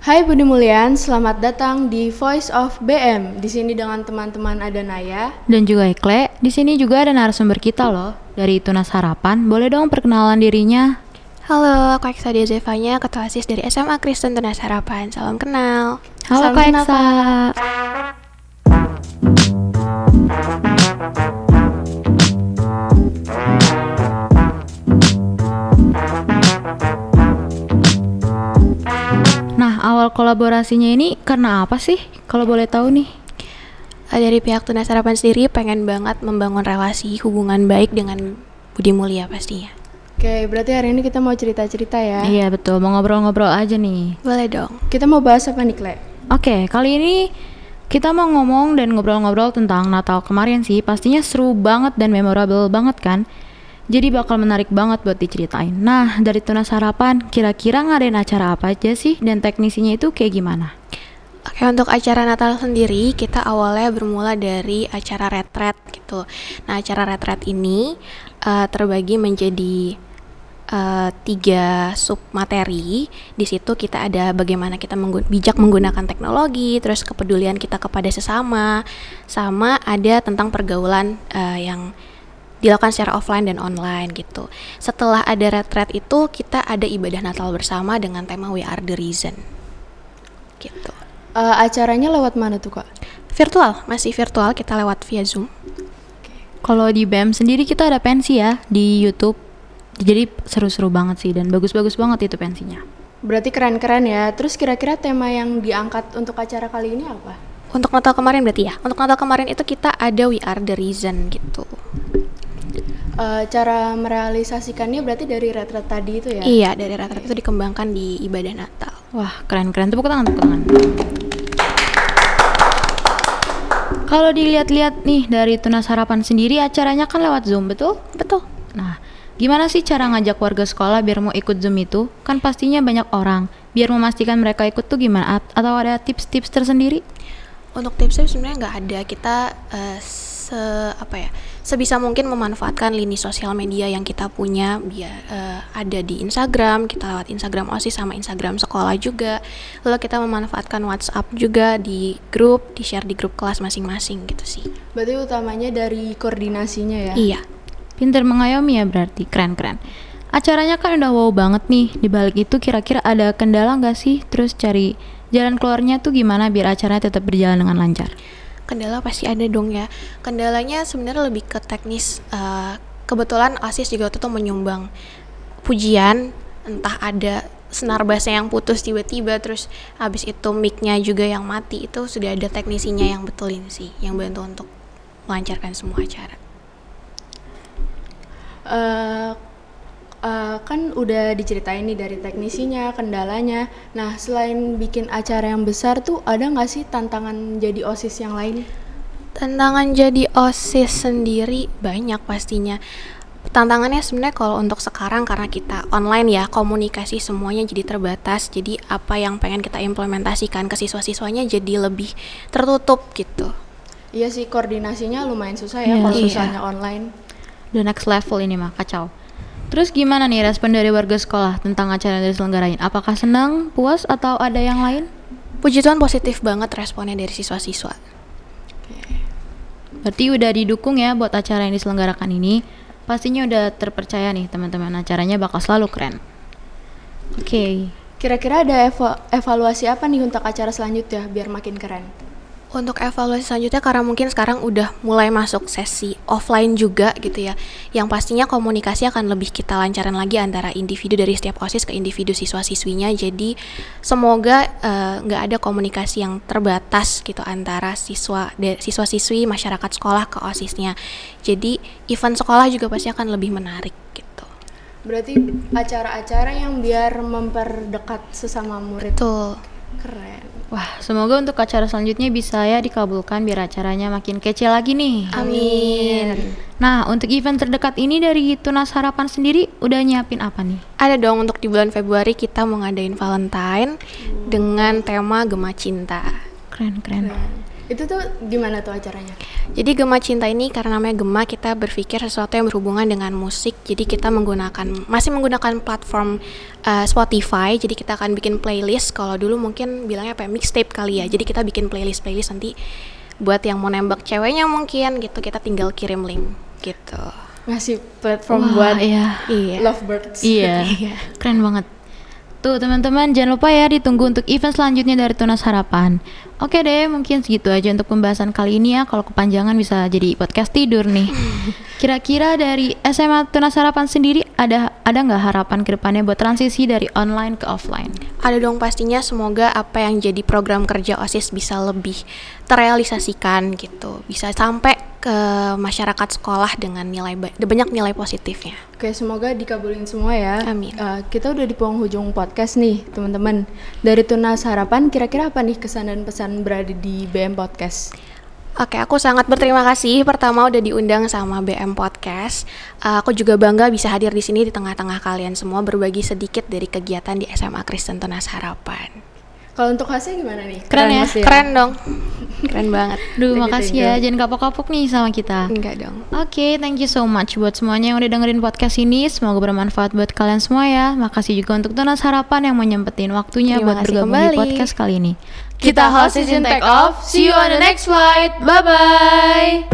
Hai Budi Mulian, selamat datang di Voice of BM. Di sini dengan teman-teman ada Naya. Dan juga Ekle, di sini juga ada narasumber kita loh dari Tunas Harapan. Boleh dong perkenalan dirinya? Halo, aku Eksa Zevanya, Ketua ASIS dari SMA Kristen Tunas Harapan. Salam kenal. Halo Salam Kak kenal, Eksa. Nah, awal kolaborasinya ini karena apa sih? Kalau boleh tahu nih. Eh, Dari pihak Tunas Harapan sendiri pengen banget membangun relasi hubungan baik dengan Budi Mulia pastinya. Oke, berarti hari ini kita mau cerita-cerita ya. Iya betul, mau ngobrol-ngobrol aja nih. Boleh dong. Kita mau bahas apa nih, Kle? Oke, kali ini kita mau ngomong dan ngobrol-ngobrol tentang Natal kemarin sih. Pastinya seru banget dan memorable banget kan? Jadi bakal menarik banget buat diceritain. Nah, dari Tunas Harapan, kira-kira ngadain acara apa aja sih? Dan teknisinya itu kayak gimana? Oke, untuk acara Natal sendiri kita awalnya bermula dari acara retret gitu. Nah, acara retret ini eh, terbagi menjadi eh, tiga sub materi. Di situ kita ada bagaimana kita menggu- bijak menggunakan teknologi, terus kepedulian kita kepada sesama, sama ada tentang pergaulan eh, yang dilakukan secara offline dan online gitu. Setelah ada retret itu, kita ada ibadah Natal bersama dengan tema We Are the Reason. Gitu. Eh, acaranya lewat mana tuh, Kak? Virtual, masih virtual kita lewat via Zoom. Kalau di BEM sendiri kita ada pensi ya di YouTube. Jadi seru-seru banget sih dan bagus-bagus banget itu pensinya. Berarti keren-keren ya. Terus kira-kira tema yang diangkat untuk acara kali ini apa? Untuk Natal kemarin berarti ya. Untuk Natal kemarin itu kita ada We Are the Reason gitu. Eh, cara merealisasikannya berarti dari retret tadi itu ya? Iya, dari rata-rata itu dikembangkan di ibadah Natal. Wah, keren-keren. Tepuk tangan, tepuk tangan. Kalau dilihat-lihat nih dari Tunas Harapan sendiri acaranya kan lewat Zoom, betul? Betul. Nah, gimana sih cara ngajak warga sekolah biar mau ikut Zoom itu? Kan pastinya banyak orang. Biar memastikan mereka ikut tuh gimana? At- Atau ada tips-tips tersendiri? Untuk tipsnya sebenarnya nggak ada. Kita eh, se apa ya? Sebisa mungkin memanfaatkan lini sosial media yang kita punya biar eh, ada di Instagram, kita lewat Instagram OSIS sama Instagram sekolah juga. Lalu kita memanfaatkan WhatsApp juga di grup, di-share di grup kelas masing-masing gitu sih. Berarti utamanya dari koordinasinya ya? Iya. Pinter mengayomi ya berarti, keren-keren. Acaranya kan udah wow banget nih. Di balik itu kira-kira ada kendala nggak sih? Terus cari jalan keluarnya tuh gimana biar acaranya tetap berjalan dengan lancar? Kendala pasti ada dong ya. Kendalanya sebenarnya lebih ke teknis. Eh, kebetulan ASIS juga waktu itu menyumbang pujian, entah ada senar bassnya yang putus tiba-tiba, terus habis itu mic-nya juga yang mati, itu sudah ada teknisinya yang betulin sih, yang bantu untuk melancarkan semua acara. Eh, eh, kan udah diceritain nih dari teknisinya, kendalanya. Nah, selain bikin acara yang besar tuh ada nggak sih tantangan jadi OSIS yang lain? Tantangan jadi OSIS sendiri banyak pastinya. Tantangannya sebenarnya kalau untuk sekarang karena kita online ya, komunikasi semuanya jadi terbatas. Jadi apa yang pengen kita implementasikan ke siswa-siswanya jadi lebih tertutup gitu. Iya sih, koordinasinya lumayan susah ya Iya. kalau Iya. susahnya online. The next level ini mah kacau. Terus gimana nih respon dari warga sekolah tentang acara yang diselenggarain? Apakah senang, puas, atau ada yang lain? Puji Tuhan positif banget responnya dari siswa-siswa. Berarti udah didukung ya buat acara yang diselenggarakan ini. Pastinya udah terpercaya nih teman-teman acaranya bakal selalu keren. Oke. Kira-kira ada eva- evaluasi apa nih untuk acara selanjutnya biar makin keren? Untuk evaluasi selanjutnya karena mungkin sekarang udah mulai masuk sesi offline juga gitu ya. Yang pastinya komunikasi akan lebih kita lancaran lagi antara individu dari setiap OSIS ke individu siswa-siswinya. Jadi semoga eh, nggak ada komunikasi yang terbatas gitu antara siswa siswa-siswi masyarakat sekolah ke OSISnya. Jadi event sekolah juga pasti akan lebih menarik gitu. Berarti acara-acara yang biar memperdekat sesama murid. Betul. Keren. Wah, semoga untuk acara selanjutnya bisa ya dikabulkan biar acaranya makin kece lagi nih. Amin. Nah, untuk event terdekat ini dari Tunas Harapan sendiri udah nyiapin apa nih? Ada dong untuk di bulan Februari kita mau ngadain Valentine dengan tema Gema Cinta. Keren, keren. Keren. Itu tuh gimana tuh acaranya? Jadi Gema Cinta ini karena namanya Gema kita berpikir sesuatu yang berhubungan dengan musik. Jadi kita menggunakan masih menggunakan platform uh, Spotify. Jadi kita akan bikin playlist. Kalau dulu mungkin bilangnya apa ya, mixtape kali ya. Jadi kita bikin playlist playlist nanti buat yang mau nembak ceweknya mungkin gitu kita tinggal kirim link gitu. Ngasih platform Wah, buat iya. Iya. lovebirds. Iya, Iya. keren banget. Tuh teman-teman jangan lupa ya ditunggu untuk event selanjutnya dari Tunas Harapan. Oke deh, mungkin segitu aja untuk pembahasan kali ini ya. Kalau kepanjangan bisa jadi podcast tidur nih. Kira-kira dari SMA Tunas Harapan sendiri ada ada nggak harapan ke depannya buat transisi dari online ke offline? Ada dong pastinya semoga apa yang jadi program kerja OSIS bisa lebih terrealisasikan gitu. Bisa sampai ke masyarakat sekolah dengan nilai ba- banyak nilai positifnya. Oke, semoga dikabulin semua ya. Amin. Eh, kita udah di penghujung podcast nih, teman-teman. Dari Tunas Harapan, kira-kira apa nih kesan dan pesan berada di BM Podcast? Oke, aku sangat berterima kasih pertama udah diundang sama BM Podcast. Uh, aku juga bangga bisa hadir di sini di tengah-tengah kalian semua berbagi sedikit dari kegiatan di SMA Kristen Tunas Harapan. Kalau untuk hasilnya gimana nih? Keren ya? pasti Keren dong. Keren banget. Duh, Thank you, makasih ya. you. Jangan kapok-kapok nih sama kita. Enggak dong. Oke, thank you so much buat semuanya yang udah dengerin podcast ini. Semoga bermanfaat buat kalian semua ya. Makasih juga untuk Tunas Harapan yang mau nyempetin waktunya Terima buat bergabung kembali. di podcast kali ini. Kita host season take off. See you on the next flight. Bye-bye.